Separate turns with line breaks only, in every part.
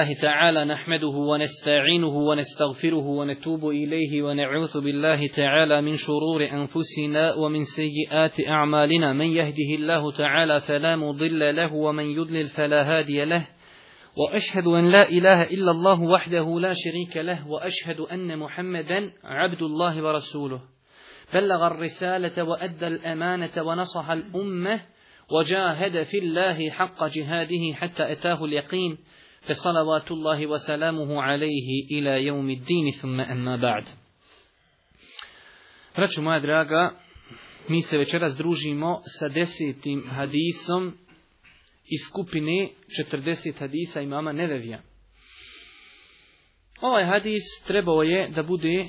الله تعالى نحمده ونستعينه ونستغفره ونتوب إليه ونعوذ بالله تعالى من شرور أنفسنا ومن سيئات أعمالنا من يهده الله تعالى فلا مضل له ومن يضلل فلا هادي له وأشهد أن لا إله إلا الله وحده لا شريك له وأشهد أن محمدا عبد الله ورسوله بلغ الرسالة وأدى الأمانة ونصح الأمة وجاهد في الله حق جهاده حتى أتاه اليقين فصلوات الله وسلامه عليه إلى يوم الدين ثم أما بعد
moja draga, mi se večeras družimo sa desetim hadisom iz skupine 40 hadisa imama Nevevija. Ovaj hadis trebao je da bude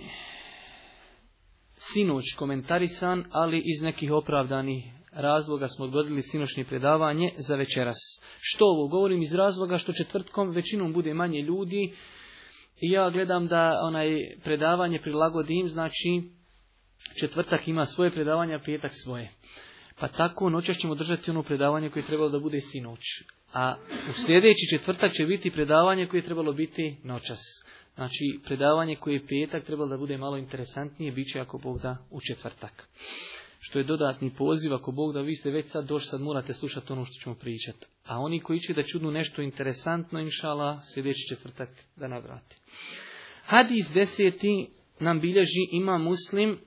sinoć komentarisan, ali iz nekih opravdanih razloga smo odgodili sinošnje predavanje za večeras. Što ovo govorim iz razloga što četvrtkom većinom bude manje ljudi i ja gledam da onaj predavanje prilagodim, znači četvrtak ima svoje predavanje, a petak svoje. Pa tako noćas ćemo držati ono predavanje koje je trebalo da bude sinoć. A u sljedeći četvrtak će biti predavanje koje je trebalo biti noćas. Znači, predavanje koje je petak trebalo da bude malo interesantnije, bit će ako Bog da u četvrtak što je dodatni poziv, ako Bog da vi ste već sad došli, sad morate slušati ono što ćemo pričati. A oni koji će da čudnu nešto interesantno, inšala, sljedeći četvrtak da navrati. Hadis deseti nam bilježi ima muslim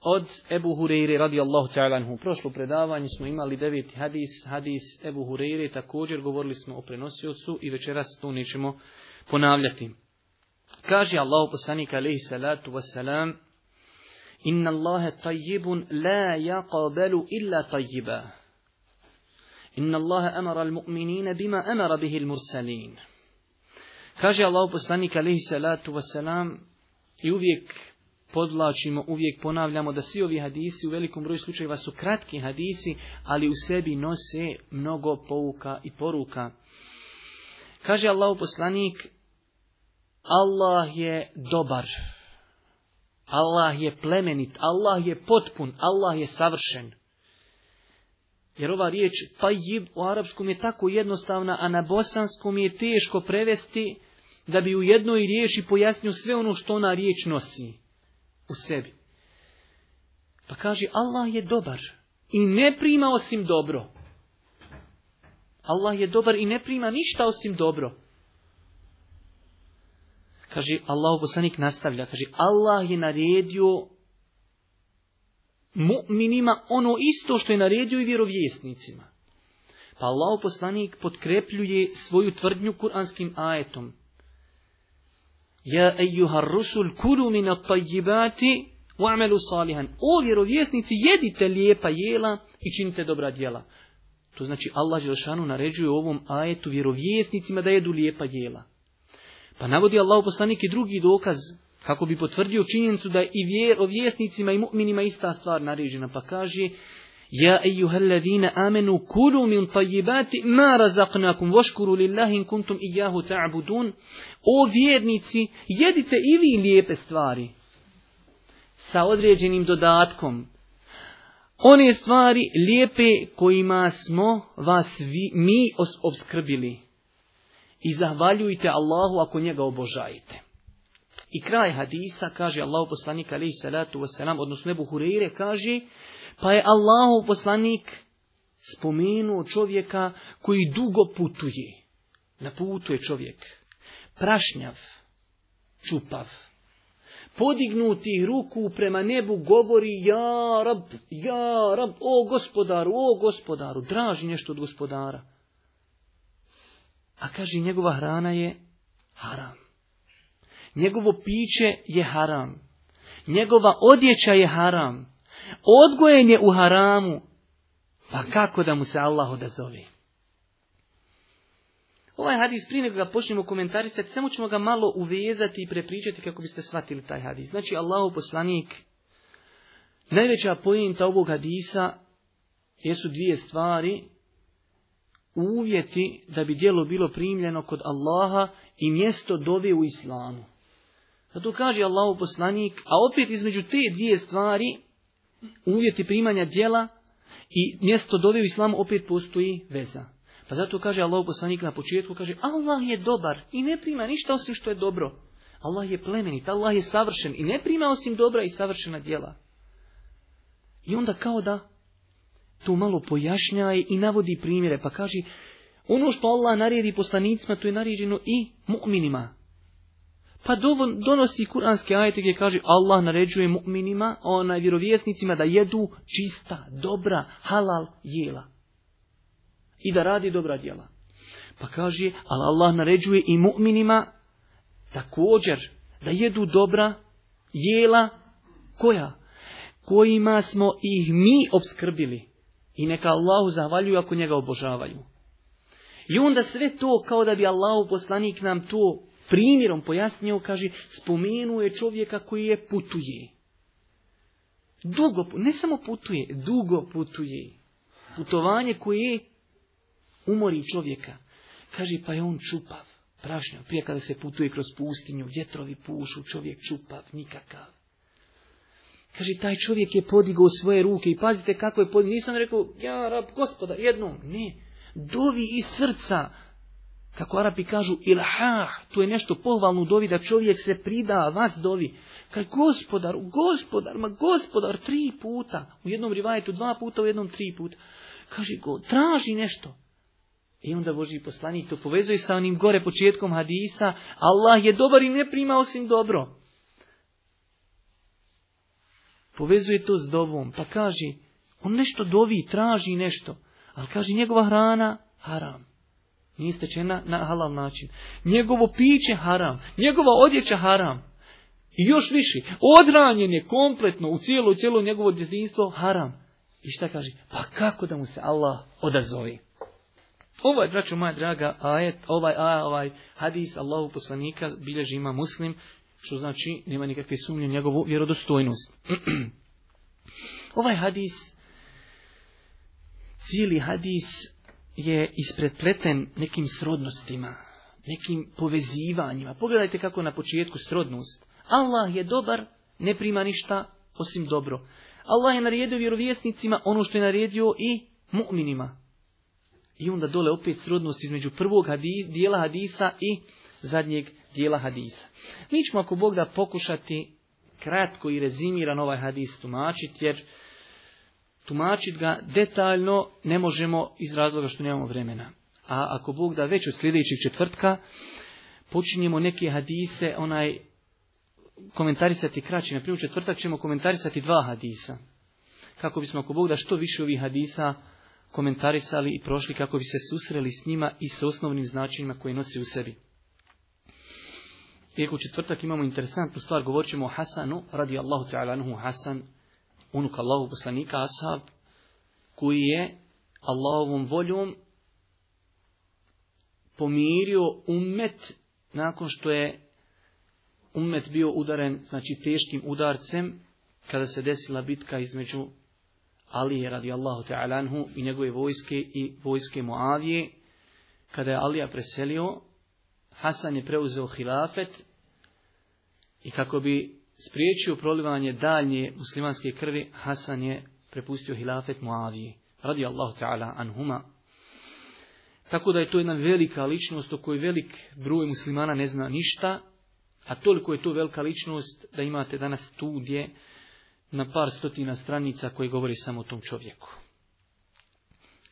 od Ebu Hureyre radijallahu ta'ala anhu. U prošlo predavanje smo imali deveti hadis, hadis Ebu Hureyre, također govorili smo o prenosiocu i večeras to nećemo ponavljati. Kaže Allahu poslanik alaihi salatu wasalam, Inna Allahe tajjibun la yaqabalu illa tajjiba. Inna Allahe amara al-mu'minine bima amara bihi al-mursalin. Kaže Allah poslanik alihi salatu wasalam i uvijek podlačimo, uvijek ponavljamo da svi ovi hadisi u velikom broju slučajeva su kratki hadisi, ali u sebi nose mnogo pouka i poruka. Kaže Allah poslanik, Allah je dobar. Allah je plemenit, Allah je potpun, Allah je savršen. Jer ova riječ tajib u arapskom je tako jednostavna, a na bosanskom je teško prevesti da bi u jednoj riječi pojasnio sve ono što ona riječ nosi u sebi. Pa kaže Allah je dobar i ne prima osim dobro. Allah je dobar i ne prima ništa osim dobro. Kaže, Allah poslanik nastavlja, kaže, Allah je naredio mu'minima ono isto što je naredio i vjerovjesnicima. Pa Allah poslanik potkrepljuje svoju tvrdnju kuranskim ajetom. Ja ejuha rusul kulu min tajjibati wa'malu salihan. O vjerovjesnici, jedite lijepa jela i činite dobra djela. To znači Allah Đelšanu naređuje ovom ajetu vjerovjesnicima da jedu lijepa jela. Pa navodi Allah poslanik i drugi dokaz kako bi potvrdio činjenicu da i vjer, o vjesnicima i mu'minima ista stvar naređena. Pa kaže Ja ejuhallazina amenu kulu min tajibati ma razaknakum voškuru lillahi in kuntum Jahu ta'budun. O vjernici, jedite i vi lijepe stvari sa određenim dodatkom. One stvari lijepe kojima smo vas vi, mi obskrbili i zahvaljujte Allahu ako njega obožajete. I kraj hadisa kaže Allahu poslanik alaihi salatu wasalam, odnosno nebu Hureyre kaže, pa je Allahu poslanik spomenuo čovjeka koji dugo putuje. Na putu je čovjek prašnjav, čupav. Podignuti ruku prema nebu govori, ja rab, ja rab, o gospodaru, o gospodaru, draži nešto od gospodara a kaže njegova hrana je haram. Njegovo piće je haram. Njegova odjeća je haram. Odgojen je u haramu. Pa kako da mu se Allah odazove? Ovaj hadis prije nego ga počnemo komentarisati, samo ćemo ga malo uvezati i prepričati kako biste shvatili taj hadis. Znači, Allahu poslanik, najveća pojenta ovog hadisa jesu dvije stvari uvjeti da bi djelo bilo primljeno kod Allaha i mjesto dove u islamu. Zato kaže Allahu poslanik, a opet između te dvije stvari, uvjeti primanja djela i mjesto dove u islamu opet postoji veza. Pa zato kaže Allahu poslanik na početku, kaže Allah je dobar i ne prima ništa osim što je dobro. Allah je plemenit, Allah je savršen i ne prima osim dobra i savršena djela. I onda kao da tu malo pojašnjaj i navodi primjere, pa kaže, ono što Allah naredi poslanicima, to je naređeno i mu'minima. Pa donosi kuranske ajete gdje kaže Allah naređuje mu'minima, onaj vjerovjesnicima da jedu čista, dobra, halal jela. I da radi dobra djela. Pa kaže, ali Allah naređuje i mu'minima također da jedu dobra jela koja? Kojima smo ih mi obskrbili. I neka Allahu zahvaljuju ako njega obožavaju. I onda sve to kao da bi Allahu poslanik nam to primjerom pojasnio, kaže, spomenuje čovjeka koji je putuje. Dugo, ne samo putuje, dugo putuje. Putovanje koje umori čovjeka. Kaže, pa je on čupav, prašnjav. Prije kada se putuje kroz pustinju, vjetrovi pušu, čovjek čupav, nikakav. Kaže, taj čovjek je podigao svoje ruke i pazite kako je podigao. Nisam rekao, ja rab gospoda, jednom. Ne, dovi iz srca. Kako Arapi kažu, ha, tu je nešto pohvalno dovi, da čovjek se prida, a vas dovi. Kaj gospodar, gospodar, ma gospodar, tri puta. U jednom rivajetu dva puta, u jednom tri puta. kaži, go, traži nešto. I onda Boži poslanik to povezuje sa onim gore početkom hadisa. Allah je dobar i ne prima osim dobro povezuje to s dovom, pa kaže, on nešto dovi, traži nešto, ali kaže njegova hrana haram. Nije stečena na halal način. Njegovo piće haram, njegova odjeća haram. I još više, odranjen je kompletno u cijelo, u cijelo njegovo djezdinstvo haram. I šta kaže? Pa kako da mu se Allah odazovi? Ovaj, braću moja draga, ajet, ovaj, a, ovaj hadis Allahu poslanika bilježi ima muslim što znači nema nikakve sumnje u njegovu vjerodostojnost. ovaj hadis, cijeli hadis je isprepleten nekim srodnostima, nekim povezivanjima. Pogledajte kako na početku srodnost. Allah je dobar, ne prima ništa osim dobro. Allah je naredio vjerovjesnicima ono što je naredio i mu'minima. I onda dole opet srodnost između prvog hadis, dijela hadisa i zadnjeg dijela hadisa. Mi ćemo ako Bog da pokušati kratko i rezimiran ovaj hadis tumačiti, jer tumačiti ga detaljno ne možemo iz razloga što nemamo vremena. A ako Bog da već od sljedećeg četvrtka počinjemo neke hadise, onaj komentarisati kraći. Na primjer, četvrtak ćemo komentarisati dva hadisa. Kako bismo, ako Bog da, što više ovih hadisa komentarisali i prošli, kako bi se susreli s njima i sa osnovnim značenjima koje nosi u sebi. Iako u četvrtak imamo interesantnu stvar, govorit ćemo o Hasanu, radi Allahu ta'ala anhu Hasan, unuk Allahu poslanika, ashab, koji je Allahovom voljom pomirio umet nakon što je umet bio udaren, znači teškim udarcem, kada se desila bitka između Alije radi Allahu ta'ala anhu i njegove vojske i vojske Moavije, kada je Alija preselio, Hasan je preuzeo hilafet i kako bi spriječio prolivanje daljnje muslimanske krvi, Hasan je prepustio hilafet Muaviji, radi Allahu ta'ala anhuma. Tako da je to jedna velika ličnost o kojoj velik broj muslimana ne zna ništa, a toliko je to velika ličnost da imate danas studije na par stotina stranica koje govori samo o tom čovjeku.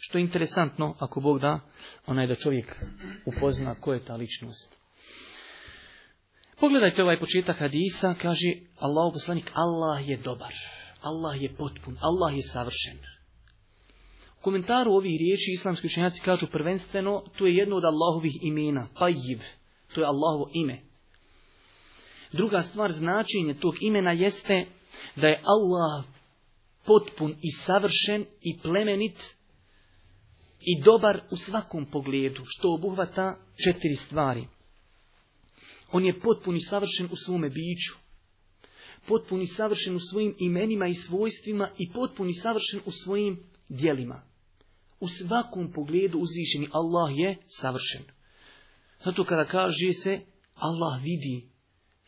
Što je interesantno, ako Bog da, onaj da čovjek upozna ko je ta ličnost. Pogledajte ovaj početak hadisa, kaže Allah poslanik, Allah je dobar, Allah je potpun, Allah je savršen. U komentaru ovih riječi islamski učenjaci kažu prvenstveno, to je jedno od Allahovih imena, Tayyib, to je Allahovo ime. Druga stvar, značenje tog imena jeste da je Allah potpun i savršen i plemenit i dobar u svakom pogledu, što obuhvata četiri stvari. On je potpuni savršen u svome biću, potpuni savršen u svojim imenima i svojstvima i potpuni savršen u svojim dijelima. U svakom pogledu uzvišeni Allah je savršen. Zato kada kaže se Allah vidi,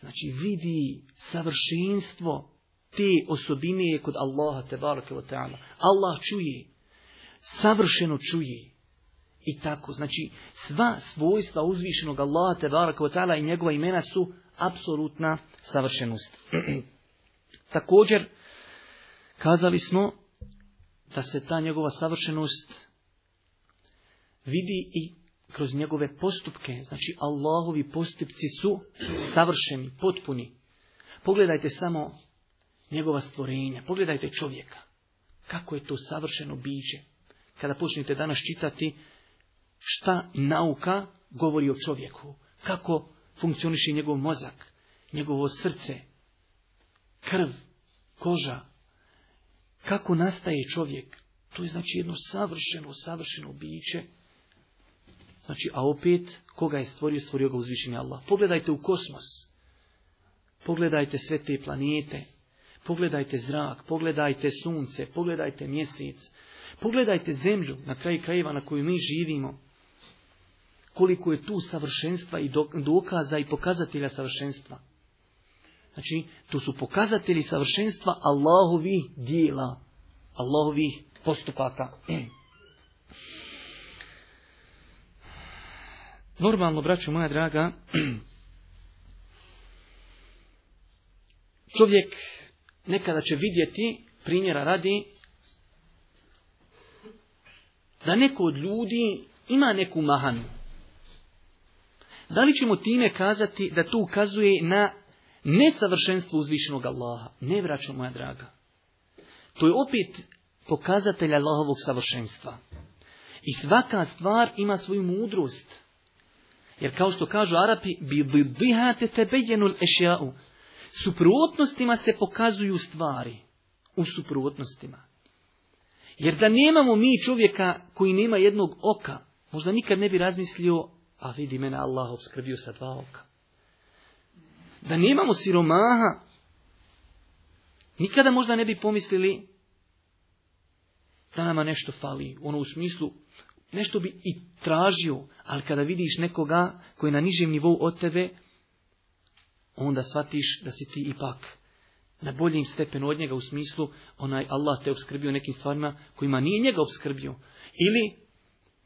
znači vidi savršenstvo te osobine kod Allaha te ta'ala. Allah čuje, savršeno čuje. I tako, znači, sva svojstva uzvišenog Allaha baraka ta'ala i njegova imena su apsolutna savršenost. Također, kazali smo da se ta njegova savršenost vidi i kroz njegove postupke. Znači, Allahovi postupci su savršeni, potpuni. Pogledajte samo njegova stvorenja, pogledajte čovjeka. Kako je to savršeno biće, kada počnete danas čitati šta nauka govori o čovjeku, kako funkcioniše njegov mozak, njegovo srce, krv, koža, kako nastaje čovjek. To je znači jedno savršeno, savršeno biće. Znači, a opet, koga je stvorio, stvorio ga uzvišenje Allah. Pogledajte u kosmos. Pogledajte sve te planete. Pogledajte zrak, pogledajte sunce, pogledajte mjesec, Pogledajte zemlju na kraju krajeva na kojoj mi živimo. Koliko je tu savršenstva i dokaza i pokazatelja savršenstva. Znači, tu su pokazatelji savršenstva Allahovih dijela, Allahovih postupaka. Normalno, braću moja draga, čovjek nekada će vidjeti, primjera radi, da neko od ljudi ima neku mahanu. Da li ćemo time kazati da to ukazuje na nesavršenstvo uzvišenog Allaha? Ne vraćam, moja draga. To je opet pokazatelja Allahovog savršenstva. I svaka stvar ima svoju mudrost. Jer kao što kažu Arapi, bi dihate jenul ešja'u. Suprotnostima se pokazuju stvari. U suprotnostima. Jer da nemamo mi čovjeka koji nema jednog oka, možda nikad ne bi razmislio, a vidi mene Allah obskrbio sa dva oka. Da nemamo siromaha, nikada možda ne bi pomislili da nama nešto fali, ono u smislu, nešto bi i tražio, ali kada vidiš nekoga koji je na nižem nivou od tebe, onda shvatiš da si ti ipak na boljim stepenu od njega u smislu onaj Allah te obskrbio nekim stvarima kojima nije njega obskrbio. Ili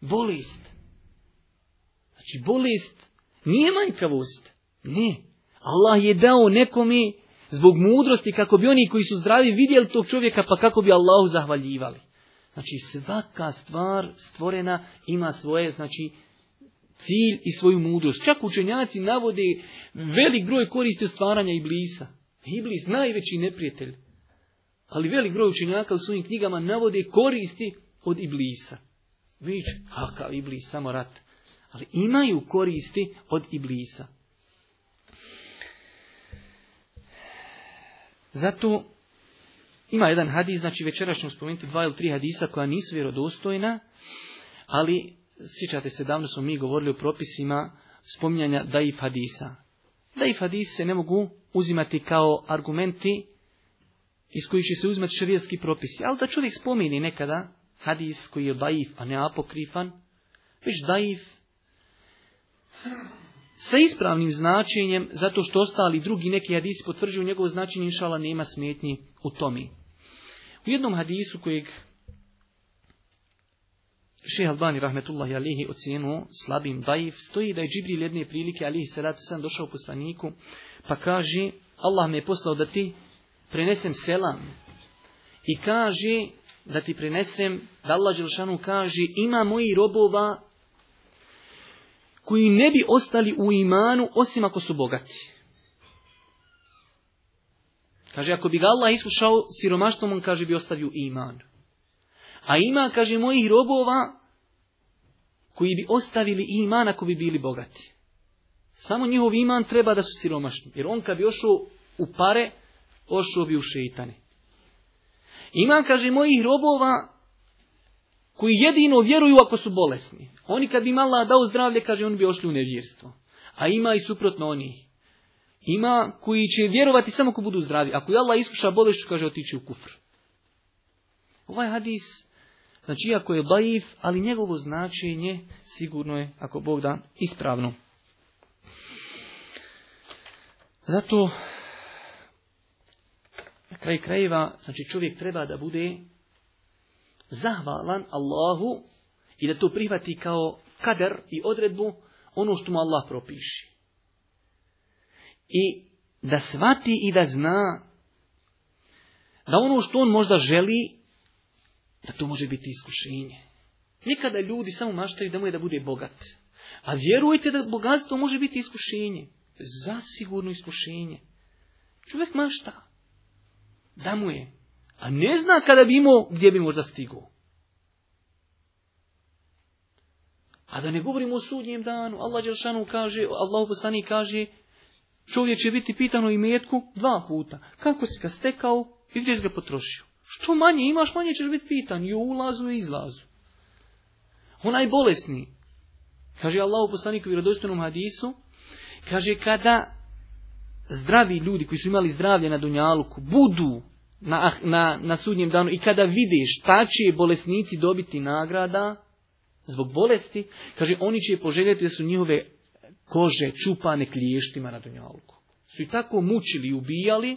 bolest. Znači bolest nije manjkavost. Ne. Allah je dao nekome zbog mudrosti kako bi oni koji su zdravi vidjeli tog čovjeka pa kako bi Allahu zahvaljivali. Znači svaka stvar stvorena ima svoje znači cilj i svoju mudrost. Čak učenjaci navode velik broj koristi od stvaranja i blisa. Iblis najveći neprijatelj. Ali velik broj učenjaka u svojim knjigama navode koristi od Iblisa. Vidiš, kakav Iblis, samo rat. Ali imaju koristi od Iblisa. Zato ima jedan hadis, znači večera ćemo spomenuti dva ili tri hadisa koja nisu vjerodostojna, ali sjećate se, davno smo mi govorili o propisima spominjanja daif hadisa. Daif hadise ne mogu uzimati kao argumenti iz kojih će se uzimati šarijatski propisi. Ali da čovjek spomeni nekada hadis koji je daif, a ne apokrifan, već daif sa ispravnim značenjem, zato što ostali drugi neki hadisi potvrđuju njegovo značenje, inšala nema smetnji u tomi. U jednom hadisu kojeg Šeha Albani rahmetullahi alihi ocjenuo slabim daif, stoji da je Džibril jedne prilike alihi salatu sam došao u poslaniku pa kaže, Allah me je poslao da ti prenesem selam. I kaže, da ti prenesem, da Allah Đelšanu kaže, ima moji robova koji ne bi ostali u imanu osim ako su bogati. Kaže, ako bi ga Allah iskušao siromaštom, on kaže bi ostavio iman. A ima, kaže, mojih robova koji bi ostavili iman ako bi bili bogati. Samo njihov iman treba da su siromašni. Jer on kad bi ošao u pare, ošao bi u šeitane. Iman, kaže, mojih robova koji jedino vjeruju ako su bolesni. Oni kad bi mala dao zdravlje, kaže, oni bi ošli u nevjerstvo. A ima i suprotno onih. Ima koji će vjerovati samo ako budu zdravi. Ako je Allah iskuša bolešću, kaže, otići u kufr. Ovaj hadis, znači, iako je baif, ali njegovo značenje sigurno je, ako Bog da, ispravno. Zato, na kraj krajeva, znači čovjek treba da bude zahvalan Allahu i da to prihvati kao kader i odredbu ono što mu Allah propiši. I da svati i da zna da ono što on možda želi, da to može biti iskušenje. Nekada ljudi samo maštaju da mu je da bude bogat. A vjerujte da bogatstvo može biti iskušenje sigurno iskušenje. Čovjek mašta. Da mu je. A ne zna kada bi imao gdje bi možda stigo. A da ne govorimo o sudnjem danu. Allah Đeršanu kaže, Allah poslani kaže, čovjek će biti pitan i imetku dva puta. Kako si ga stekao i gdje si ga potrošio? Što manje imaš, manje ćeš biti pitan. I ulazu i izlazu. Onaj bolesni. Kaže Allah u poslaniku vjerodostojnom hadisu, Kaže, kada zdravi ljudi koji su imali zdravlje na Dunjaluku budu na, ah, na, na sudnjem danu i kada vide šta će bolesnici dobiti nagrada zbog bolesti, kaže, oni će poželjeti da su njihove kože čupane kliještima na Dunjaluku. Su i tako mučili i ubijali,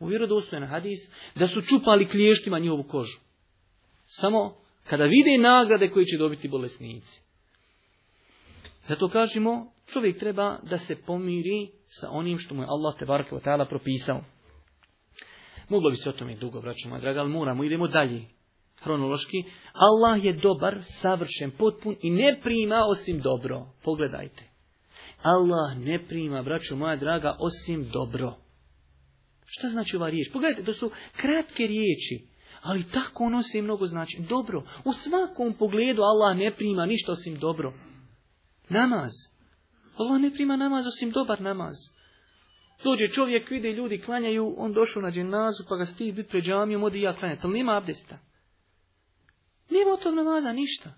u vjerodostojan hadis, da su čupali kliještima njihovu kožu. Samo kada vide nagrade koje će dobiti bolesnici. Zato kažemo, čovjek treba da se pomiri sa onim što mu je Allah te barke propisao. Moglo bi se o tome dugo, braću moja draga, ali moramo, idemo dalje. Hronološki, Allah je dobar, savršen, potpun i ne prima osim dobro. Pogledajte. Allah ne prima, braću moja draga, osim dobro. Šta znači ova riječ? Pogledajte, to su kratke riječi, ali tako ono se mnogo znači. Dobro, u svakom pogledu Allah ne prima ništa osim dobro. Namaz, Allah ne prima namaz osim dobar namaz. Dođe čovjek, vide ljudi klanjaju, on došao na dženazu, pa ga stiži biti pred džamijom, odi ja klanjam. ali nema abdesta. Nema od tog namaza ništa.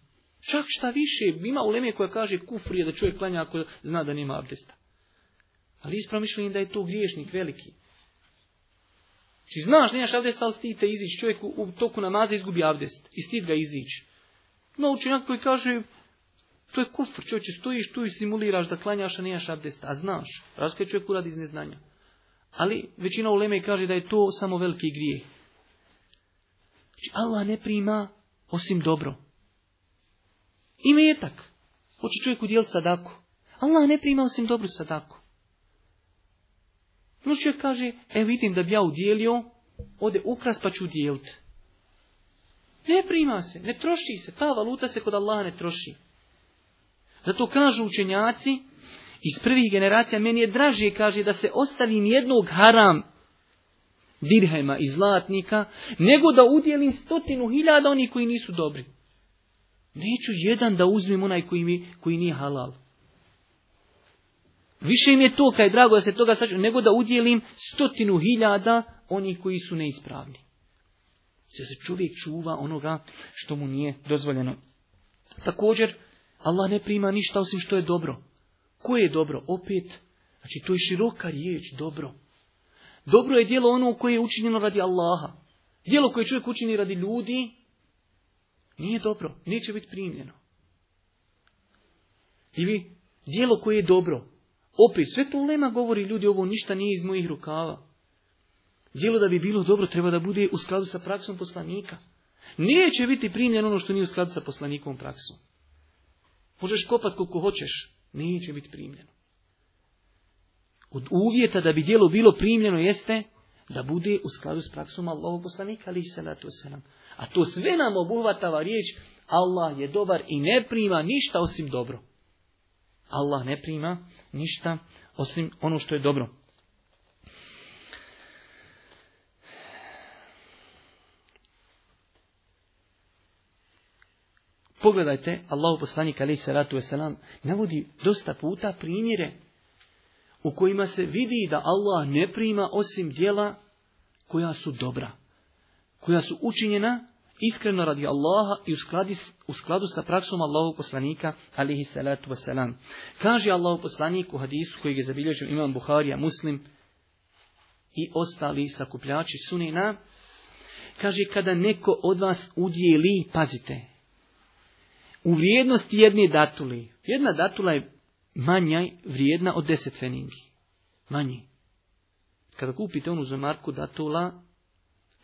Čak šta više, ima uleme koja kaže kufrije da čovjek klanja ako zna da nema abdesta. Ali mišljenim da je to griješnik veliki. Či znači, znaš, nemaš abdest, ali te izići. Čovjek u toku namaza izgubi abdest. I stid ga izići. no, koji kaže, to je kufr, čovječe, stojiš tu i simuliraš da klanjaš, a nijaš abdest, a znaš. Razlika čovjek uradi iz neznanja. Ali većina uleme kaže da je to samo veliki grijeh. Znači Allah ne prima osim dobro. je tak, Hoće čovjek udjeliti sadaku. Allah ne prima osim dobro sadaku. No čovjek kaže, e vidim da bi ja udjelio, ode ukras pa ću udjeliti. Ne prima se, ne troši se, ta valuta se kod Allaha ne troši. Zato kažu učenjaci iz prvih generacija, meni je draže, kaže, da se ostavim jednog haram dirhema i zlatnika, nego da udjelim stotinu hiljada onih koji nisu dobri. Neću jedan da uzmem onaj koji, mi, koji nije halal. Više im je to, kaj je drago da se toga saču, nego da udjelim stotinu hiljada oni koji su neispravni. Da se čovjek čuva onoga što mu nije dozvoljeno. Također, Allah ne prima ništa osim što je dobro. Koje je dobro? Opet, znači to je široka riječ, dobro. Dobro je djelo ono koje je učinjeno radi Allaha. Djelo koje čovjek učini radi ljudi, nije dobro, neće biti primljeno. vi, dijelo koje je dobro. Opet, sve to ulema govori, ljudi, ovo ništa nije iz mojih rukava. Djelo da bi bilo dobro treba da bude u skladu sa praksom poslanika. Neće biti primljeno ono što nije u skladu sa poslanikovom praksom. Možeš kopat koliko hoćeš, neće biti primljeno. Od uvjeta da bi djelo bilo primljeno jeste da bude u skladu s praksom Allahog poslanika, ali salatu wasalam. A to sve nam obuhvatava riječ Allah je dobar i ne prima ništa osim dobro. Allah ne prima ništa osim ono što je dobro. Pogledajte, Allahu poslanik alaih salatu wasalam navodi dosta puta primjere u kojima se vidi da Allah ne prima osim dijela koja su dobra, koja su učinjena iskreno radi Allaha i u, u skladu sa praksom Allahog poslanika, alihi salatu wasalam. Kaže Allah poslanik u hadisu kojeg je zabilježio imam Buharija, muslim i ostali sakupljači sunina, kaže kada neko od vas udjeli, pazite, vrijednosti jedne datule. Jedna datula je manja vrijedna od deset feningi. Manji. Kada kupite onu Marku datula,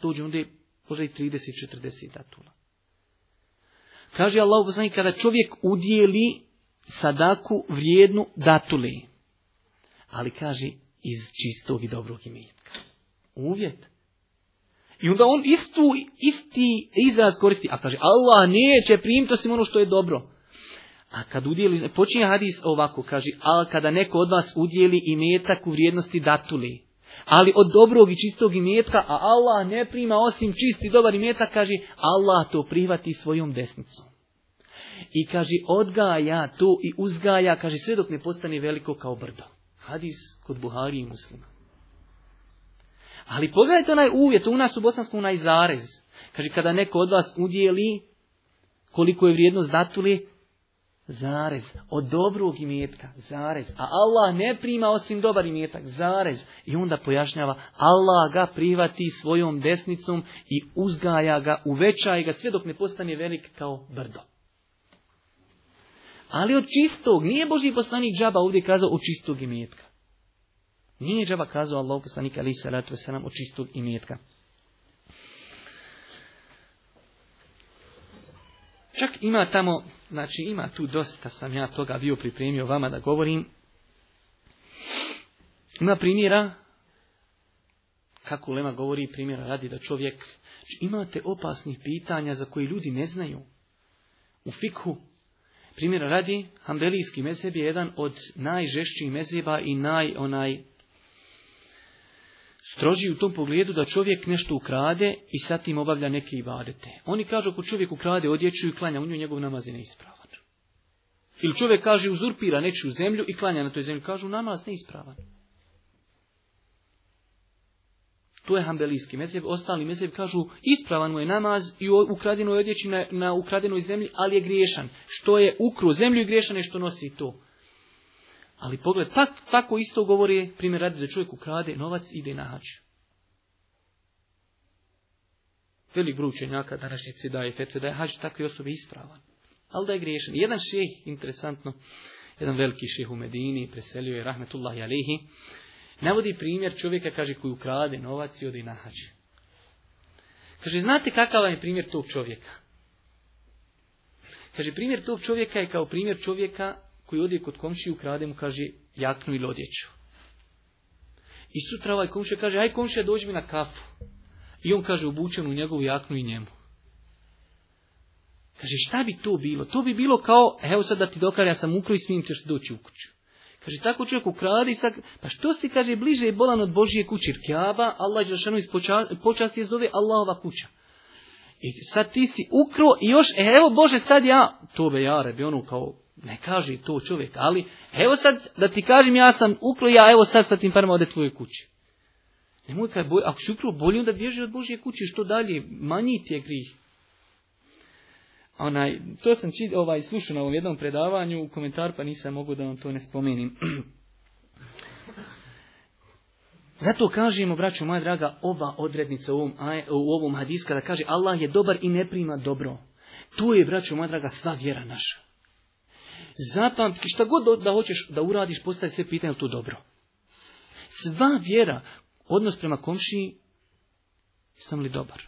dođe onda je možda i 30-40 datula. Kaže Allah znači kada čovjek udjeli sadaku vrijednu datuli, ali kaže iz čistog i dobrog imetka. Uvjet. I onda on istu, isti izraz koristi. A kaže, Allah neće primiti osim ono što je dobro. A kad udjeli, počinje hadis ovako, kaže, ali kada neko od vas udjeli i imetak u vrijednosti datuli, ali od dobrog i čistog imetka, a Allah ne prima osim čisti dobar imetak, kaže, Allah to prihvati svojom desnicom. I kaže, odgaja to i uzgaja, kaže, sve dok ne postane veliko kao brdo. Hadis kod Buhari i muslima. Ali pogledajte onaj uvjet, u nas u bosanskom onaj zarez. Kaže, kada neko od vas udjeli, koliko je vrijednost datuli, zarez. Od dobrog imetka, zarez. A Allah ne prima osim dobar imetak, zarez. I onda pojašnjava, Allah ga privati svojom desnicom i uzgaja ga, uvećaje ga sve dok ne postane velik kao brdo. Ali od čistog, nije Boži poslanik džaba ovdje kazao od čistog imetka. Nije džaba kazao Allah poslanik ali salatu wasalam o čistog imetka. Čak ima tamo, znači ima tu dosta sam ja toga bio pripremio vama da govorim. Ima primjera, kako Lema govori primjera radi da čovjek, znači, imate opasnih pitanja za koje ljudi ne znaju. U fikhu, primjera radi, Hambelijski mezheb je jedan od najžešćih mezheba i naj, onaj, stroži u tom pogledu da čovjek nešto ukrade i sad tim obavlja neke ibadete. Oni kažu ako čovjek ukrade odjeću i klanja u nju, njegov namaz je neispravan. Ili čovjek kaže uzurpira nečiju zemlju i klanja na toj zemlji, kažu namaz neispravan. To je hambelijski mezheb, ostali mezheb kažu ispravan mu je namaz i u ukradenoj odjeći na, ukradenoj zemlji, ali je griješan. Što je ukru zemlju i griješan je što nosi to. Ali pogled, tak, tako isto govori, primjer radi da čovjek ukrade novac i ide na hač. Velik broj učenjaka današnjice daje fetve da je hač, takve osobe ispravan, ali da je griješan. Jedan šeh, interesantno, jedan veliki šeh u Medini, preselio je Rahmetullahi alihi, navodi primjer čovjeka, kaže, koji ukrade novac i odi na hač. Kaže, znate kakav je primjer tog čovjeka? Kaže, primjer tog čovjeka je kao primjer čovjeka koji odje kod i ukrade mu, kaže, jaknu ili odjeću. I sutra ovaj komšija kaže, aj komšija, dođi mi na kafu. I on kaže, obučen u njegovu jaknu i njemu. Kaže, šta bi to bilo? To bi bilo kao, evo sad da ti dokar, ja sam ukro i smijem ćeš doći u kuću. Kaže, tako čovjek ukrade i sad, pa što si, kaže, bliže je bolan od Božije kuće, kjaba, Allah je iz počasti je zove Allahova kuća. I sad ti si ukro i još, e, evo Bože, sad ja, tobe jare, bi ono kao, ne kaže to čovjek, ali evo sad da ti kažem ja sam uklo ja evo sad sa tim parama ode tvoje kući. Nemoj kaj boj, ako si uklo bolje onda bježi od Božje kuće što dalje, manji ti je grih. Onaj, to sam či ovaj, slušao na ovom jednom predavanju u komentar pa nisam mogu da vam to ne spomenim. Zato kažemo, braćo moja draga, ova odrednica u ovom, u ovom hadiska da kaže Allah je dobar i ne prima dobro. Tu je, braćo moja draga, sva vjera naša zapamti, šta god da hoćeš da uradiš, postaje sve pitanje tu dobro. Sva vjera, odnos prema komšiji, sam li dobar?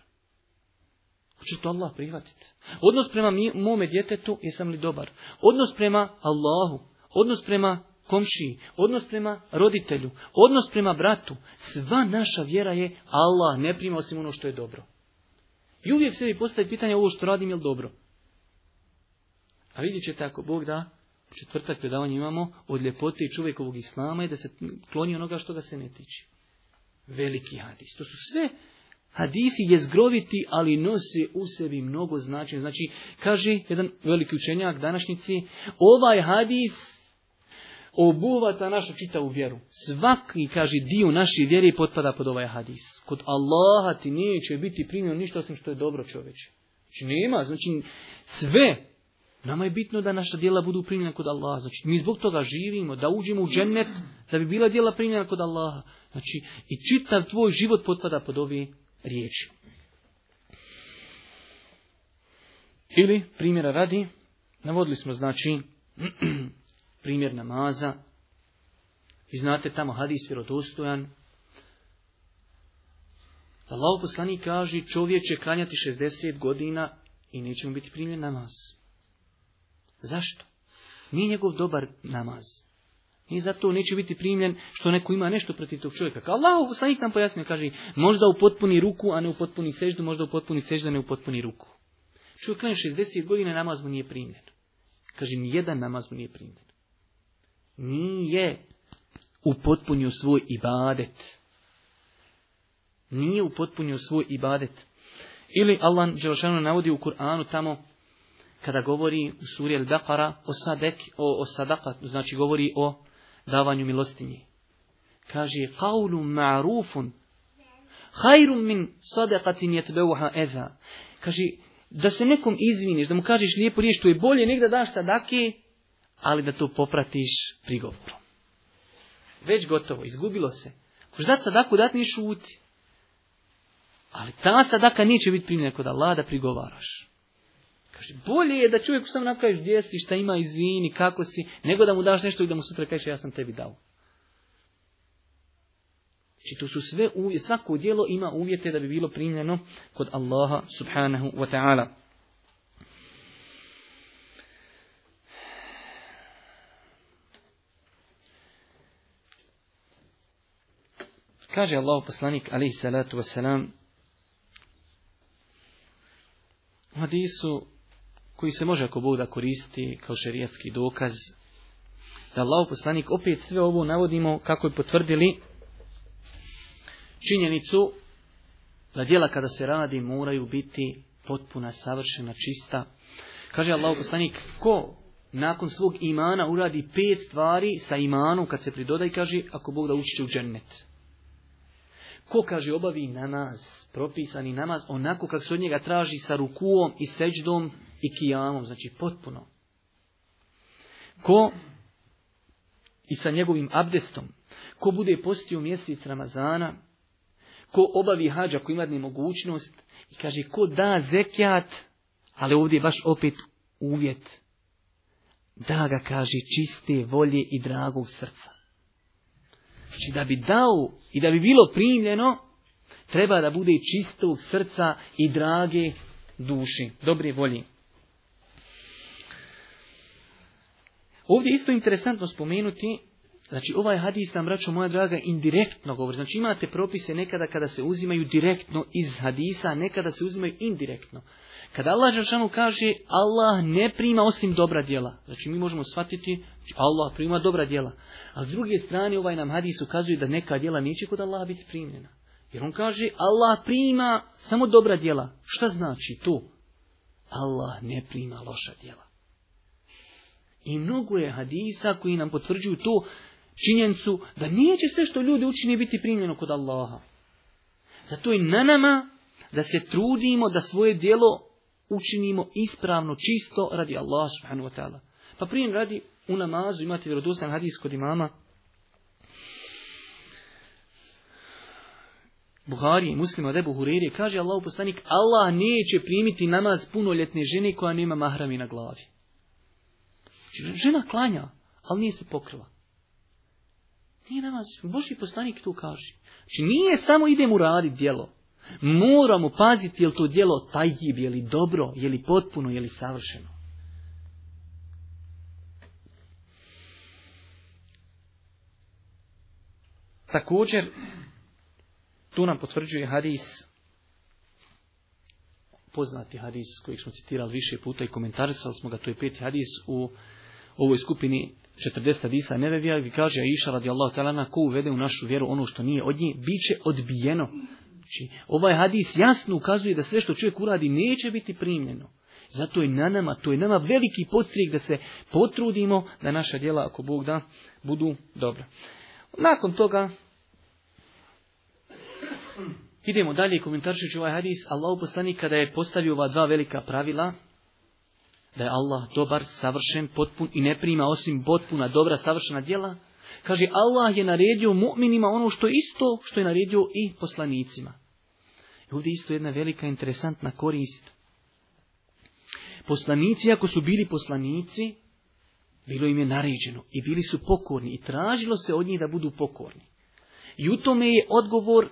Hoće to Allah prihvatiti. Odnos prema mome djetetu, jesam li dobar? Odnos prema Allahu, odnos prema komšiji, odnos prema roditelju, odnos prema bratu. Sva naša vjera je Allah ne prima osim ono što je dobro. I uvijek sebi postaje pitanje ovo što radim je dobro? A vidjet ćete ako Bog da, četvrtak predavanje imamo od ljepote čovjekovog islama i da se kloni onoga što ga se ne tiče. Veliki hadis. To su sve hadisi jezgroviti, ali nose u sebi mnogo značenja. Znači, kaže jedan veliki učenjak današnjici, ovaj hadis obuvata našu čitavu vjeru. Svaki, kaže, dio naše vjere potpada pod ovaj hadis. Kod Allaha ti neće biti primljen ništa osim što je dobro čoveče. Znači, nema, znači, sve Nama je bitno da naša djela budu primljena kod Allaha. Znači, mi zbog toga živimo, da uđemo u džennet, da bi bila djela primljena kod Allaha. Znači, i čitav tvoj život potpada pod ovi riječi. Ili, primjera radi, navodili smo, znači, primjer namaza. Vi znate, tamo hadis vjerodostojan. Allah poslani kaže, čovjek će kanjati 60 godina i neće mu biti primljen namaz. Zašto? Nije njegov dobar namaz. Nije zato neće biti primljen što neko ima nešto protiv tog čovjeka. Kao Allah, poslanik nam pojasnio, kaže, možda u potpuni ruku, a ne u potpuni seždu, možda u potpuni seždu, a ne u potpuni ruku. Čovjek je 60 godina, namaz mu nije primljen. Kaže, nijedan namaz mu nije primljen. Nije upotpunio svoj ibadet. Nije upotpunio svoj ibadet. Ili Allah Đelšanu navodi u Kur'anu tamo kada govori u suri Al-Baqara o, sadek, o, o znači govori o davanju milostinje. Kaže, qavlu ma'rufun, hajrum min sadakatin jetbeuha eza. Kaže, da se nekom izviniš, da mu kažeš lijepo riječ, to je bolje nek da daš sadake, ali da to popratiš prigovorom. Već gotovo, izgubilo se. Koš dat sadaku, dat ne šuti. Ali ta sadaka neće biti primljena kod Allah da prigovaraš. Znači, bolje je da čovjeku samo nakaviš gdje si, šta ima, izvini, kako si, nego da mu daš nešto i da mu sutra kaže ja sam tebi dao. Znači to su sve uvje, svako djelo ima uvjete da bi bilo primljeno kod Allaha subhanahu wa ta'ala. Kaže Allah poslanik alaihi salatu wasalam u hadisu koji se može ako Bog da koristi kao šerijatski dokaz. Da Allah poslanik opet sve ovo navodimo kako je potvrdili činjenicu da djela kada se radi moraju biti potpuna, savršena, čista. Kaže Allah poslanik, ko nakon svog imana uradi pet stvari sa imanom kad se pridoda i kaže ako Bog da učiće u džennet. Ko kaže obavi namaz, propisani namaz, onako kako se od njega traži sa rukuom i seđdom, i kijamom, znači potpuno. Ko i sa njegovim abdestom, ko bude postio mjesec Ramazana, ko obavi hađa, ko ima mogućnost, i kaže ko da zekjat, ali ovdje je baš opet uvjet, da ga kaže čiste volje i dragog srca. Znači da bi dao i da bi bilo primljeno, treba da bude čistog srca i drage duši, dobre volje. Ovdje isto interesantno spomenuti, znači ovaj hadis nam, braćo moja draga, indirektno govori. Znači imate propise nekada kada se uzimaju direktno iz hadisa, a nekada se uzimaju indirektno. Kada Allah Žešanu kaže Allah ne prima osim dobra djela. Znači mi možemo shvatiti znači, Allah prima dobra djela. A s druge strane ovaj nam hadis ukazuje da neka djela neće kod Allaha biti primljena. Jer on kaže Allah prima samo dobra djela. Šta znači to? Allah ne prima loša djela. I mnogo je hadisa koji nam potvrđuju to činjenicu da će sve što ljudi učini biti primljeno kod Allaha. Zato je na nama da se trudimo da svoje djelo učinimo ispravno, čisto radi Allaha subhanahu wa ta'ala. Pa prijem radi u namazu imate vjerodostan hadis kod imama Buhari i muslima debu Ebu kaže Allah postanik Allah neće primiti namaz punoljetne žene koja nema mahrami na glavi. Žena klanja, ali nije se pokrila. Nije namaz. Boži poslanik tu kaže. Znači nije samo idemo raditi djelo. Moramo paziti je li to djelo tajib, je li dobro, je li potpuno, je li savršeno. Također, tu nam potvrđuje hadis, poznati hadis kojeg smo citirali više puta i komentarisali smo ga, to je peti hadis u ovoj skupini 40 hadisa nevevija gdje kaže Aisha radijallahu talana ko uvede u našu vjeru ono što nije od nje, bit će odbijeno. Znači, ovaj hadis jasno ukazuje da sve što čovjek uradi neće biti primljeno. Zato je na nama, to je nama veliki podstrijek da se potrudimo da naša djela, ako Bog da, budu dobra. Nakon toga idemo dalje komentaršući ovaj hadis. Allah poslanik kada je postavio ova dva velika pravila, da je Allah dobar, savršen, potpun i ne prima osim potpuna dobra, savršena djela, kaže Allah je naredio mu'minima ono što je isto što je naredio i poslanicima. I ovdje isto jedna velika interesantna korist. Poslanici, ako su bili poslanici, bilo im je naređeno i bili su pokorni i tražilo se od njih da budu pokorni. I u tome je odgovor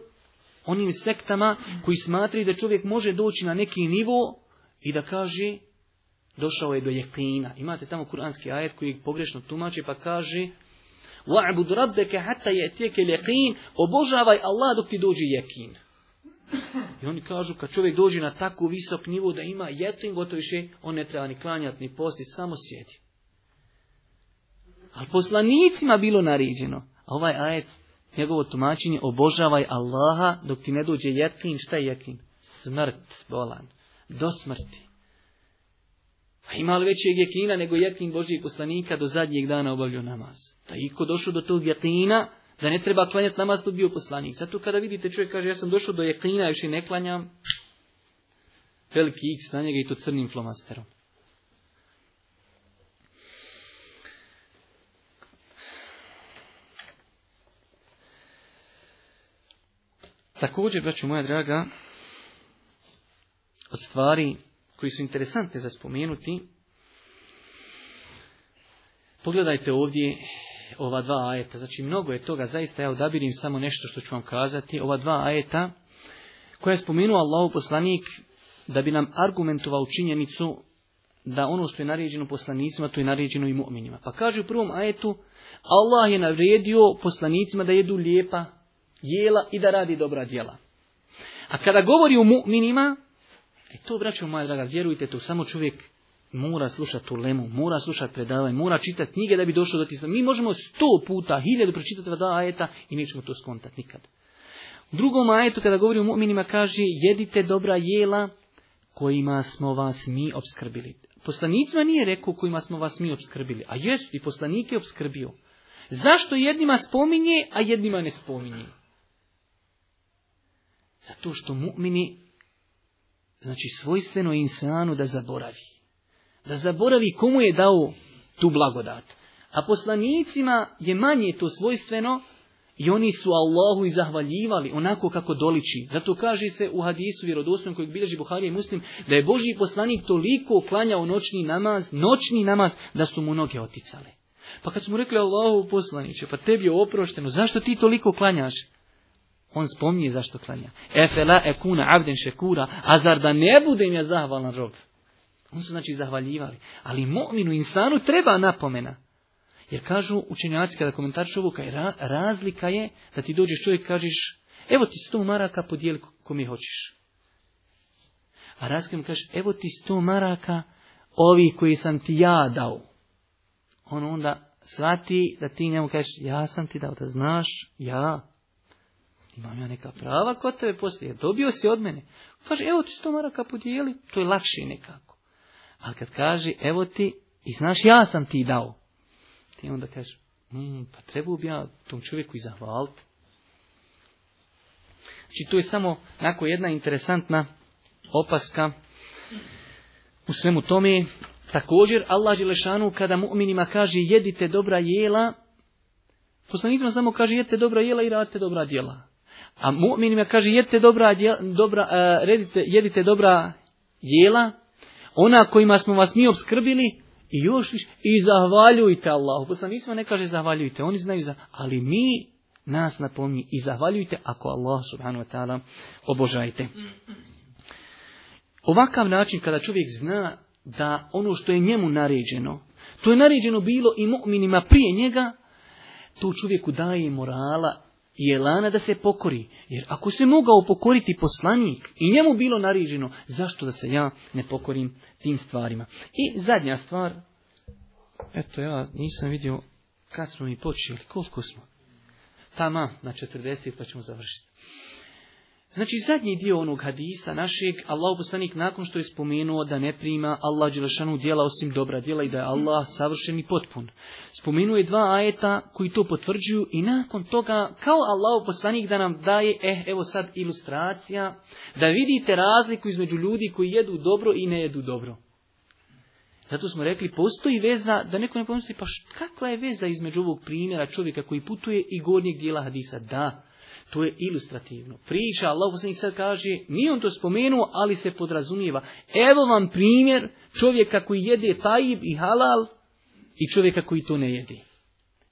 onim sektama koji smatraju da čovjek može doći na neki nivo i da kaže došao je do jekina. Imate tamo kuranski ajet koji pogrešno tumači pa kaže رَبَّكَ حَتَّ Obožavaj Allah dok ti dođe jekin. I oni kažu kad čovjek dođe na tako visok nivo da ima jetin, gotoviše on ne treba ni klanjati ni posti, samo sjedi. Ali poslanicima bilo naređeno. A ovaj ajet, njegovo tumačenje, obožavaj Allaha dok ti ne dođe jekin. Šta je jekin? Smrt, bolan. Do smrti ima li većeg jekina nego jekin Božijeg poslanika do zadnjeg dana obavljao namaz? Da pa iko došao do tog jekina, da ne treba klanjati namaz, to bio poslanik. Zato kada vidite čovjek kaže, ja sam došao do jekina, još i ne klanjam, veliki x na njega i to crnim flomasterom. Također, braću moja draga, od stvari koji su interesantne za spomenuti. Pogledajte ovdje ova dva ajeta. Znači, mnogo je toga. Zaista ja odabirim samo nešto što ću vam kazati. Ova dva ajeta koja je spomenuo Allahu poslanik da bi nam argumentovao činjenicu da ono što je naređeno poslanicima, to je naređeno i mu'minima. Pa kaže u prvom ajetu, Allah je naredio poslanicima da jedu lijepa jela i da radi dobra djela. A kada govori o mu'minima, E to, braćo moja draga, vjerujte to, samo čovjek mora slušati tu lemu, mora slušati predavanje, mora čitati knjige da bi došao do tisa. Mi možemo sto puta, hiljadu pročitati vada ajeta i nećemo to skontati nikad. U drugom ajetu, kada govori o mu'minima, kaže jedite dobra jela kojima smo vas mi obskrbili. Poslanicima nije rekao kojima smo vas mi obskrbili, a jes i poslanik je obskrbio. Zašto jednima spominje, a jednima ne spominje? Zato što mu'mini Znači svojstveno insanu da zaboravi. Da zaboravi komu je dao tu blagodat. A poslanicima je manje to svojstveno i oni su Allahu i zahvaljivali onako kako doliči. Zato kaže se u hadisu vjerodosnom kojeg bilježi Buharija i Muslim da je Božji poslanik toliko klanjao noćni namaz, noćni namaz da su mu noge oticale. Pa kad smo rekli Allahu poslaniče, pa tebi je oprošteno, zašto ti toliko klanjaš? On spominje zašto klanja. Efela ekuna abden šekura, a zar da ne budem ja zahvalan rob? On su znači zahvaljivali. Ali mominu insanu treba napomena. Jer kažu učenjaci kada komentarš ovu, razlika je da ti dođeš čovjek kažeš, evo ti sto maraka podijeli komi mi hoćeš. A razlika mu kaže, evo ti sto maraka ovi koji sam ti ja dao. On onda shvati da ti njemu kažeš, ja sam ti dao, da znaš, ja imam ja neka prava kod tebe poslije, dobio si od mene. Kaže, evo ti sto maraka podijeli, to je lakše nekako. Ali kad kaže, evo ti, i znaš, ja sam ti dao. Ti onda kaže, pa trebao bi ja tom čovjeku i zahvaliti. Znači, tu je samo nako jedna interesantna opaska u svemu tome. Također, Allah Želešanu, kada mu'minima kaže, jedite dobra jela, poslanicima samo kaže, jedite dobra jela i radite dobra djela. A mu'minima kaže jedite dobra, e, redite, jedite dobra jela, ona kojima smo vas mi obskrbili, i još više, i zahvaljujte Allahu. Poslanicima ne kaže zahvaljujte, oni znaju za, ali mi nas napomni i zahvaljujte ako Allah subhanahu wa ta'ala obožajte. Ovakav način kada čovjek zna da ono što je njemu naređeno, to je naređeno bilo i mu'minima prije njega, to čovjeku daje morala i lana da se pokori. Jer ako se mogao pokoriti poslanik i njemu bilo nariđeno, zašto da se ja ne pokorim tim stvarima? I zadnja stvar, eto ja nisam vidio kad smo mi počeli, koliko smo? Tama, na 40 pa ćemo završiti. Znači zadnji dio onog hadisa našeg, Allah poslanik nakon što je spomenuo da ne prima Allah Đelešanu djela osim dobra djela i da je Allah savršen i potpun. Spomenuo je dva ajeta koji to potvrđuju i nakon toga kao Allah poslanik da nam daje, eh, evo sad ilustracija, da vidite razliku između ljudi koji jedu dobro i ne jedu dobro. Zato smo rekli, postoji veza, da neko ne pomisli, pa kakva je veza između ovog primjera čovjeka koji putuje i gornjeg dijela hadisa? Da, to je ilustrativno. Priča, Allah poslanik sad kaže, nije on to spomenuo, ali se podrazumijeva. Evo vam primjer čovjeka koji jede tajib i halal i čovjeka koji to ne jede.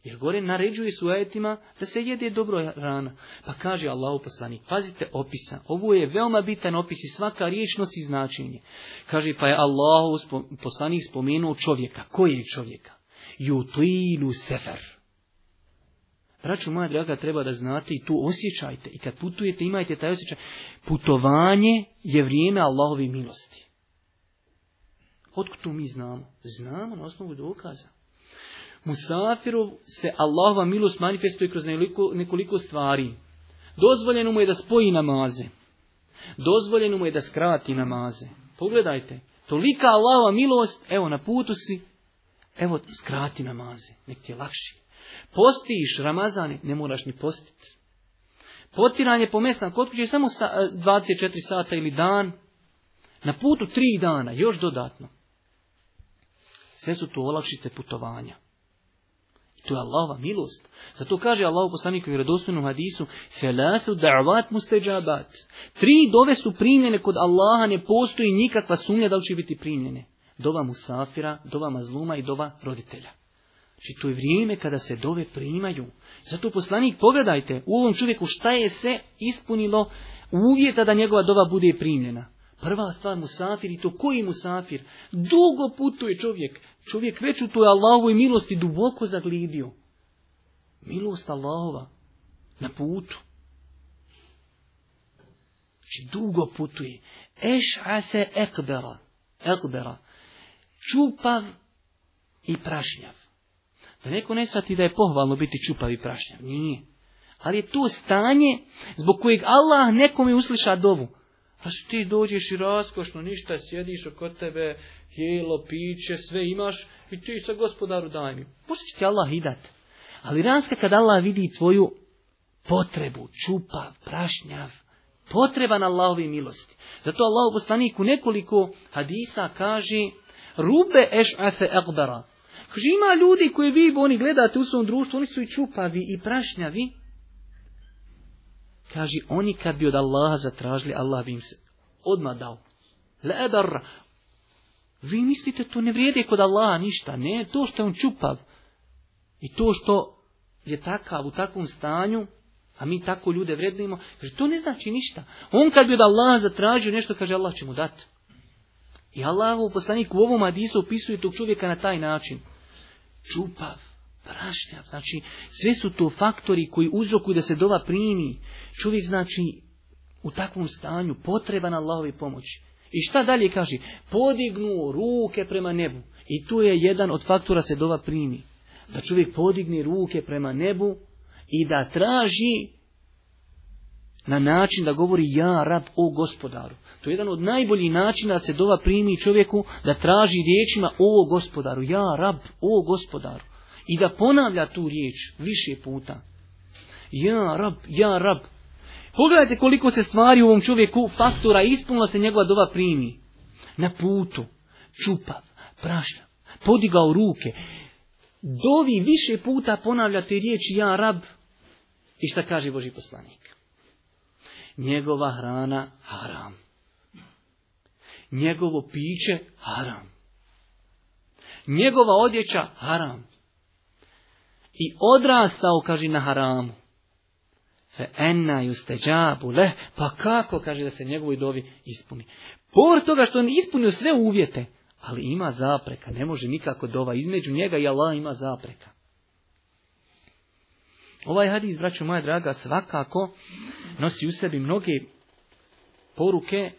Jer gore naređuje su ajetima da se jede dobro rana. Pa kaže Allah poslanik, pazite opisa. Ovo je veoma bitan opis i svaka riječ nosi značenje. Kaže, pa je Allah poslanik spomenuo čovjeka. Koji je čovjeka? Jutlinu sefer Račun, moja draga, treba da znate i tu osjećajte. I kad putujete, imajte taj osjećaj. Putovanje je vrijeme Allahove milosti. Otkud to mi znamo? Znamo na osnovu dokaza. Musafirov se Allahova milost manifestuje kroz nekoliko, nekoliko stvari. Dozvoljeno mu je da spoji namaze. Dozvoljeno mu je da skrati namaze. Pogledajte, tolika Allahova milost, evo na putu si, evo skrati namaze, nek ti je lakši. Postiš Ramazani, ne moraš ni postiti. Potiranje po mestan kod kuće samo 24 e, sata ili dan. Na putu tri dana, još dodatno. Sve su to olakšice putovanja. to je Allahova milost. Zato kaže Allah Poslaniku u vjerodostojnom hadisu Felasu da'vat musteđabat. Tri dove su primljene kod Allaha, ne postoji nikakva sumnja da li će biti primljene. Dova musafira, dova mazluma i dova roditelja. Znači, to je vrijeme kada se dove primaju. Zato poslanik, pogledajte, u ovom čovjeku šta je se ispunilo uvjeta da njegova dova bude primljena. Prva stvar musafir i to koji musafir? Dugo putuje čovjek. Čovjek već u toj Allahovoj milosti duboko zaglidio. Milost Allahova na putu. Znači dugo putuje. Eša se ekbera. Ekbera. Čupav i prašnjav. Da neko ne shvati da je pohvalno biti čupavi prašnjav. Nije. Ali je to stanje zbog kojeg Allah nekom je usliša dovu. Pa ti dođeš i raskošno, ništa, sjediš oko tebe, jelo, piće, sve imaš i ti sa gospodaru daj mi. će Allah i Ali ranska kad Allah vidi tvoju potrebu, čupa, prašnjav, potreban Allahovi milosti. Zato Allah u u nekoliko hadisa kaže Rube eš ase Kaže, ima ljudi koji vi, oni gledate u svom društvu, oni su i čupavi i prašnjavi. Kaže, oni kad bi od Allaha zatražili, Allah bi im se odmah dao. Ledar, vi mislite to ne vrijede kod Allaha ništa, ne, to što je on čupav i to što je takav u takvom stanju, a mi tako ljude vrednujemo, kaže, to ne znači ništa. On kad bi od Allaha zatražio nešto, kaže, Allah će mu dati. I u poslaniku u ovom hadisu opisuje tog čovjeka na taj način čupav, prašnjav. Znači, sve su to faktori koji uzrokuju da se dova primi. Čovjek, znači, u takvom stanju potreban Allahove pomoći. I šta dalje kaže? Podignu ruke prema nebu. I tu je jedan od faktora se dova primi. Da čovjek podigne ruke prema nebu i da traži na način da govori ja rab o gospodaru. To je jedan od najboljih načina da se dova primi čovjeku da traži riječima o gospodaru, ja rab o gospodaru. I da ponavlja tu riječ više puta. Ja rab, ja rab. Pogledajte koliko se stvari u ovom čovjeku faktora ispunila se njegova dova primi. Na putu, čupav, prašna, podigao ruke. Dovi više puta ponavlja te riječi ja rab. I šta kaže Boži poslanik? njegova hrana haram. Njegovo piće haram. Njegova odjeća haram. I odrastao, kaže, na haramu. Fe enna džabu leh, pa kako, kaže, da se njegovoj dovi ispuni. Povr toga što on ispunio sve uvjete, ali ima zapreka, ne može nikako dova između njega i Allah ima zapreka. Ovaj hadis, braću moja draga, svakako nosi u sebi mnoge poruke,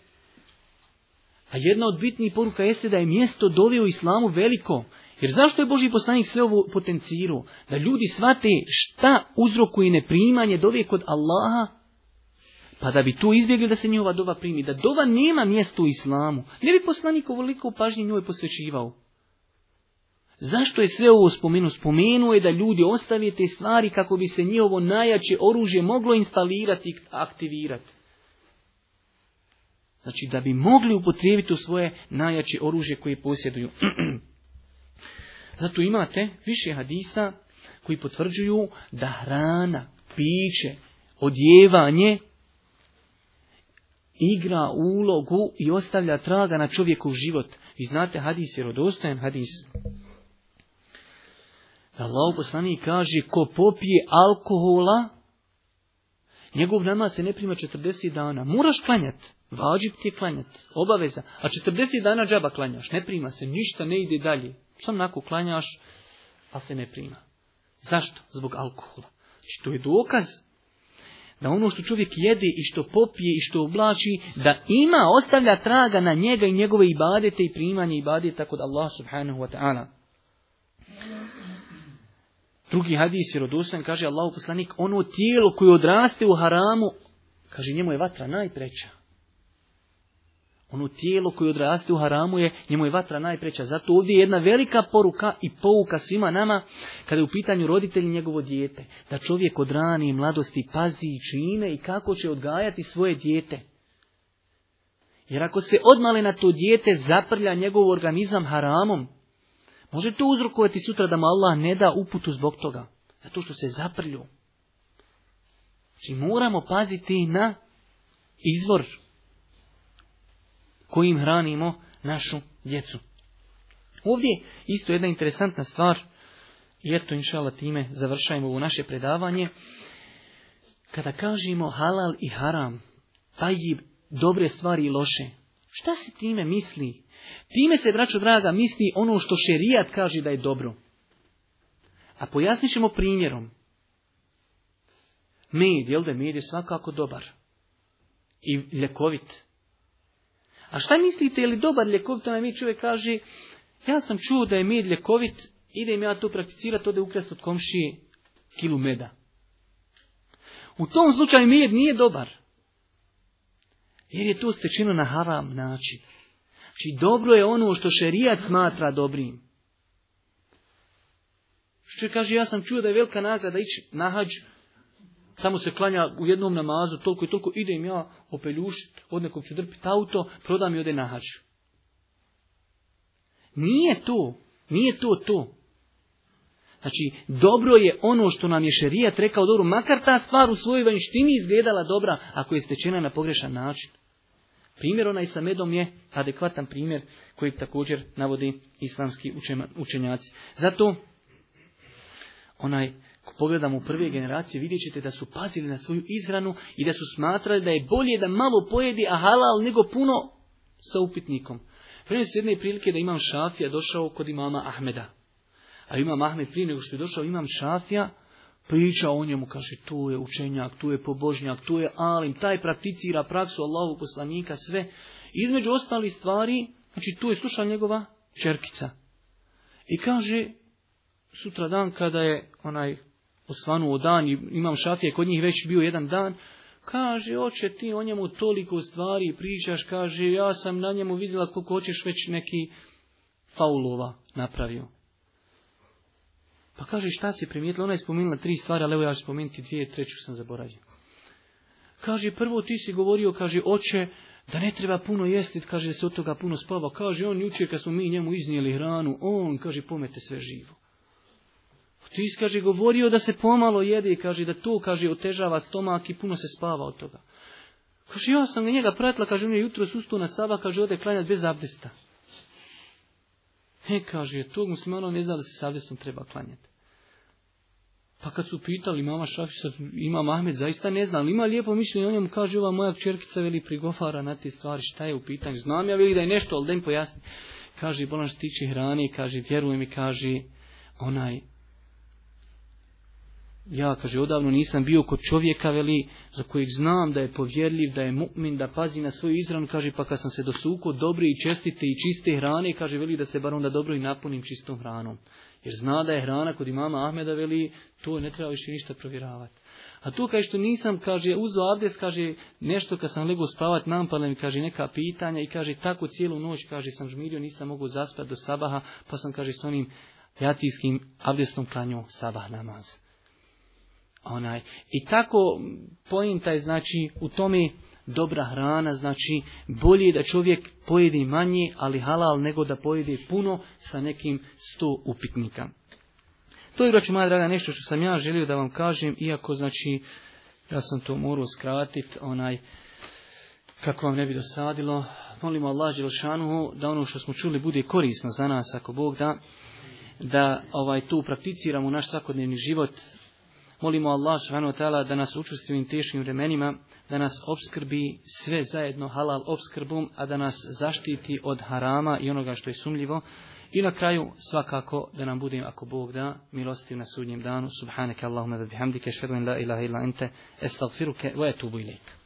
a jedna od bitnijih poruka jeste da je mjesto dove u islamu veliko. Jer zašto je Boži poslanik sve ovo potencirao? Da ljudi shvate šta uzrokuje neprimanje dove kod Allaha, pa da bi tu izbjegli da se njihova dova primi. Da dova nema mjesto u islamu. Ne bi poslanik ovoliko pažnje njoj posvećivao. Zašto je sve ovo spomenu? Spomenuo je da ljudi ostave te stvari kako bi se njihovo najjače oružje moglo instalirati i aktivirati. Znači da bi mogli upotrijebiti u svoje najjače oružje koje posjeduju. Zato imate više hadisa koji potvrđuju da hrana, piće, odjevanje igra ulogu i ostavlja traga na čovjekov život. Vi znate hadis vjerodostojan hadis. Allah poslanik kaže, ko popije alkohola, njegov namaz se ne prima 40 dana. Moraš klanjati. Vađib ti je obaveza. A 40 dana džaba klanjaš, ne prima se, ništa ne ide dalje. Sam nako klanjaš, a se ne prima. Zašto? Zbog alkohola. Znači, to je dokaz da ono što čovjek jede i što popije i što oblači, da ima, ostavlja traga na njega i njegove ibadete i primanje ibadeta kod Allah subhanahu wa ta'ala. Drugi hadis vjerodostojan kaže Allahu poslanik ono tijelo koje odraste u haramu kaže njemu je vatra najpreća. Ono tijelo koje odraste u haramu je njemu je vatra najpreća. Zato ovdje je jedna velika poruka i pouka svima nama kada je u pitanju roditelji njegovo dijete. Da čovjek od i mladosti pazi i čine i kako će odgajati svoje dijete. Jer ako se odmale na to dijete zaprlja njegov organizam haramom, Može to uzrokovati sutra da mu Allah ne da uputu zbog toga. Zato što se zaprlju. Znači moramo paziti na izvor kojim hranimo našu djecu. Ovdje isto jedna interesantna stvar, i eto inšala time završajmo u naše predavanje. Kada kažemo halal i haram, tajib, dobre stvari i loše, Šta se time misli? Time se, braćo draga, misli ono što šerijat kaže da je dobro. A pojasnit ćemo primjerom. Med, jel da med je svakako dobar i ljekovit. A šta mislite, je li dobar ljekovit, onaj mi čovjek kaže, ja sam čuo da je med ljekovit, idem ja to prakticirati, ode ukrast od komšije kilu meda. U tom slučaju med nije dobar. Jer je tu stečeno na haram način. Znači dobro je ono što šerijat smatra dobrim. Što kaže, ja sam čuo da je velika nagrada ići na hađ, samo se klanja u jednom namazu, toliko i toliko, idem ja opeljušit, od nekog ću drpiti auto, prodam i ode na hađu. Nije to, nije to to. Znači, dobro je ono što nam je šerijat rekao dobro, makar ta stvar u svojoj vanjštini izgledala dobra, ako je stečena na pogrešan način. Primjer onaj sa medom je adekvatan primjer koji također navodi islamski učenjaci. Zato onaj ko pogledamo u prve generacije vidjet ćete da su pazili na svoju izhranu i da su smatrali da je bolje da malo pojedi a halal nego puno sa upitnikom. Prije se jedne prilike da imam šafija došao kod imama Ahmeda. A imam Ahmed prije nego što je došao imam šafija priča o njemu, kaže tu je učenjak, tu je pobožnjak, tu je alim, taj prakticira praksu Allahovog poslanika, sve. Između ostalih stvari, znači tu je slušala njegova čerkica. I kaže, sutra dan kada je onaj osvanuo dan, imam šafije, kod njih već bio jedan dan, kaže, oče ti o njemu toliko stvari pričaš, kaže, ja sam na njemu vidjela koliko hoćeš već neki faulova napravio. Pa kaže, šta si primijetila? Ona je spomenula tri stvari, ali evo ja ću spomenuti dvije, treću sam zaboravio. Kaže, prvo ti si govorio, kaže, oče, da ne treba puno jesti, kaže, da se od toga puno spava. Kaže, on jučer kad smo mi njemu iznijeli hranu, on, kaže, pomete sve živo. Ti si, kaže, govorio da se pomalo jede, kaže, da to, kaže, otežava stomak i puno se spava od toga. Kaže, ja sam njega pratila, kaže, on je jutro sustao na saba, kaže, ode klanjati bez abdesta. E, kaže, tog muslimana ne zna da se s abdestom treba klanjati. Pa kad su pitali mama Šafisa, ima Mahmed, zaista ne znam, ima lijepo mišljenje o njemu, kaže ova moja čerkica veli prigovara na te stvari, šta je u pitanju, znam ja veli da je nešto, ali da im pojasni. Kaže, bolan što tiče hrane, kaže, vjeruj mi, kaže, onaj, ja, kaže, odavno nisam bio kod čovjeka, veli, za kojeg znam da je povjerljiv, da je mu'min, da pazi na svoju izranu, kaže, pa kad sam se dosuko dobri i čestite i čiste hrane, kaže, veli, da se bar onda dobro i napunim čistom hranom. Jer zna da je hrana kod imama Ahmeda veli, to ne treba više ništa provjeravati. A to kaže što nisam, kaže, uzo abdes, kaže, nešto kad sam legao spavat, nam mi, kaže, neka pitanja i kaže, tako cijelu noć, kaže, sam žmirio, nisam mogu zaspati do sabaha, pa sam, kaže, s onim jacijskim abdestom klanju sabah namaz. Onaj. I tako, pojenta je, znači, u tome dobra hrana, znači bolje da čovjek pojedi manje, ali halal, nego da pojedi puno sa nekim sto upitnika. To je, braću moja draga, nešto što sam ja želio da vam kažem, iako, znači, ja sam to morao skratiti, onaj, kako vam ne bi dosadilo. Molimo Allah Đelšanu da ono što smo čuli bude korisno za nas, ako Bog da, da ovaj tu prakticiramo naš svakodnevni život, Molimo Allah subhanahu da nas učesti u teškim vremenima, da nas obskrbi sve zajedno halal obskrbom, a da nas zaštiti od harama i onoga što je sumljivo. I na kraju svakako da nam budem, ako Bog da milostiv na sudnjem danu. Subhanaka Allahumma wa bihamdika ashhadu an la ilaha illa wa atubu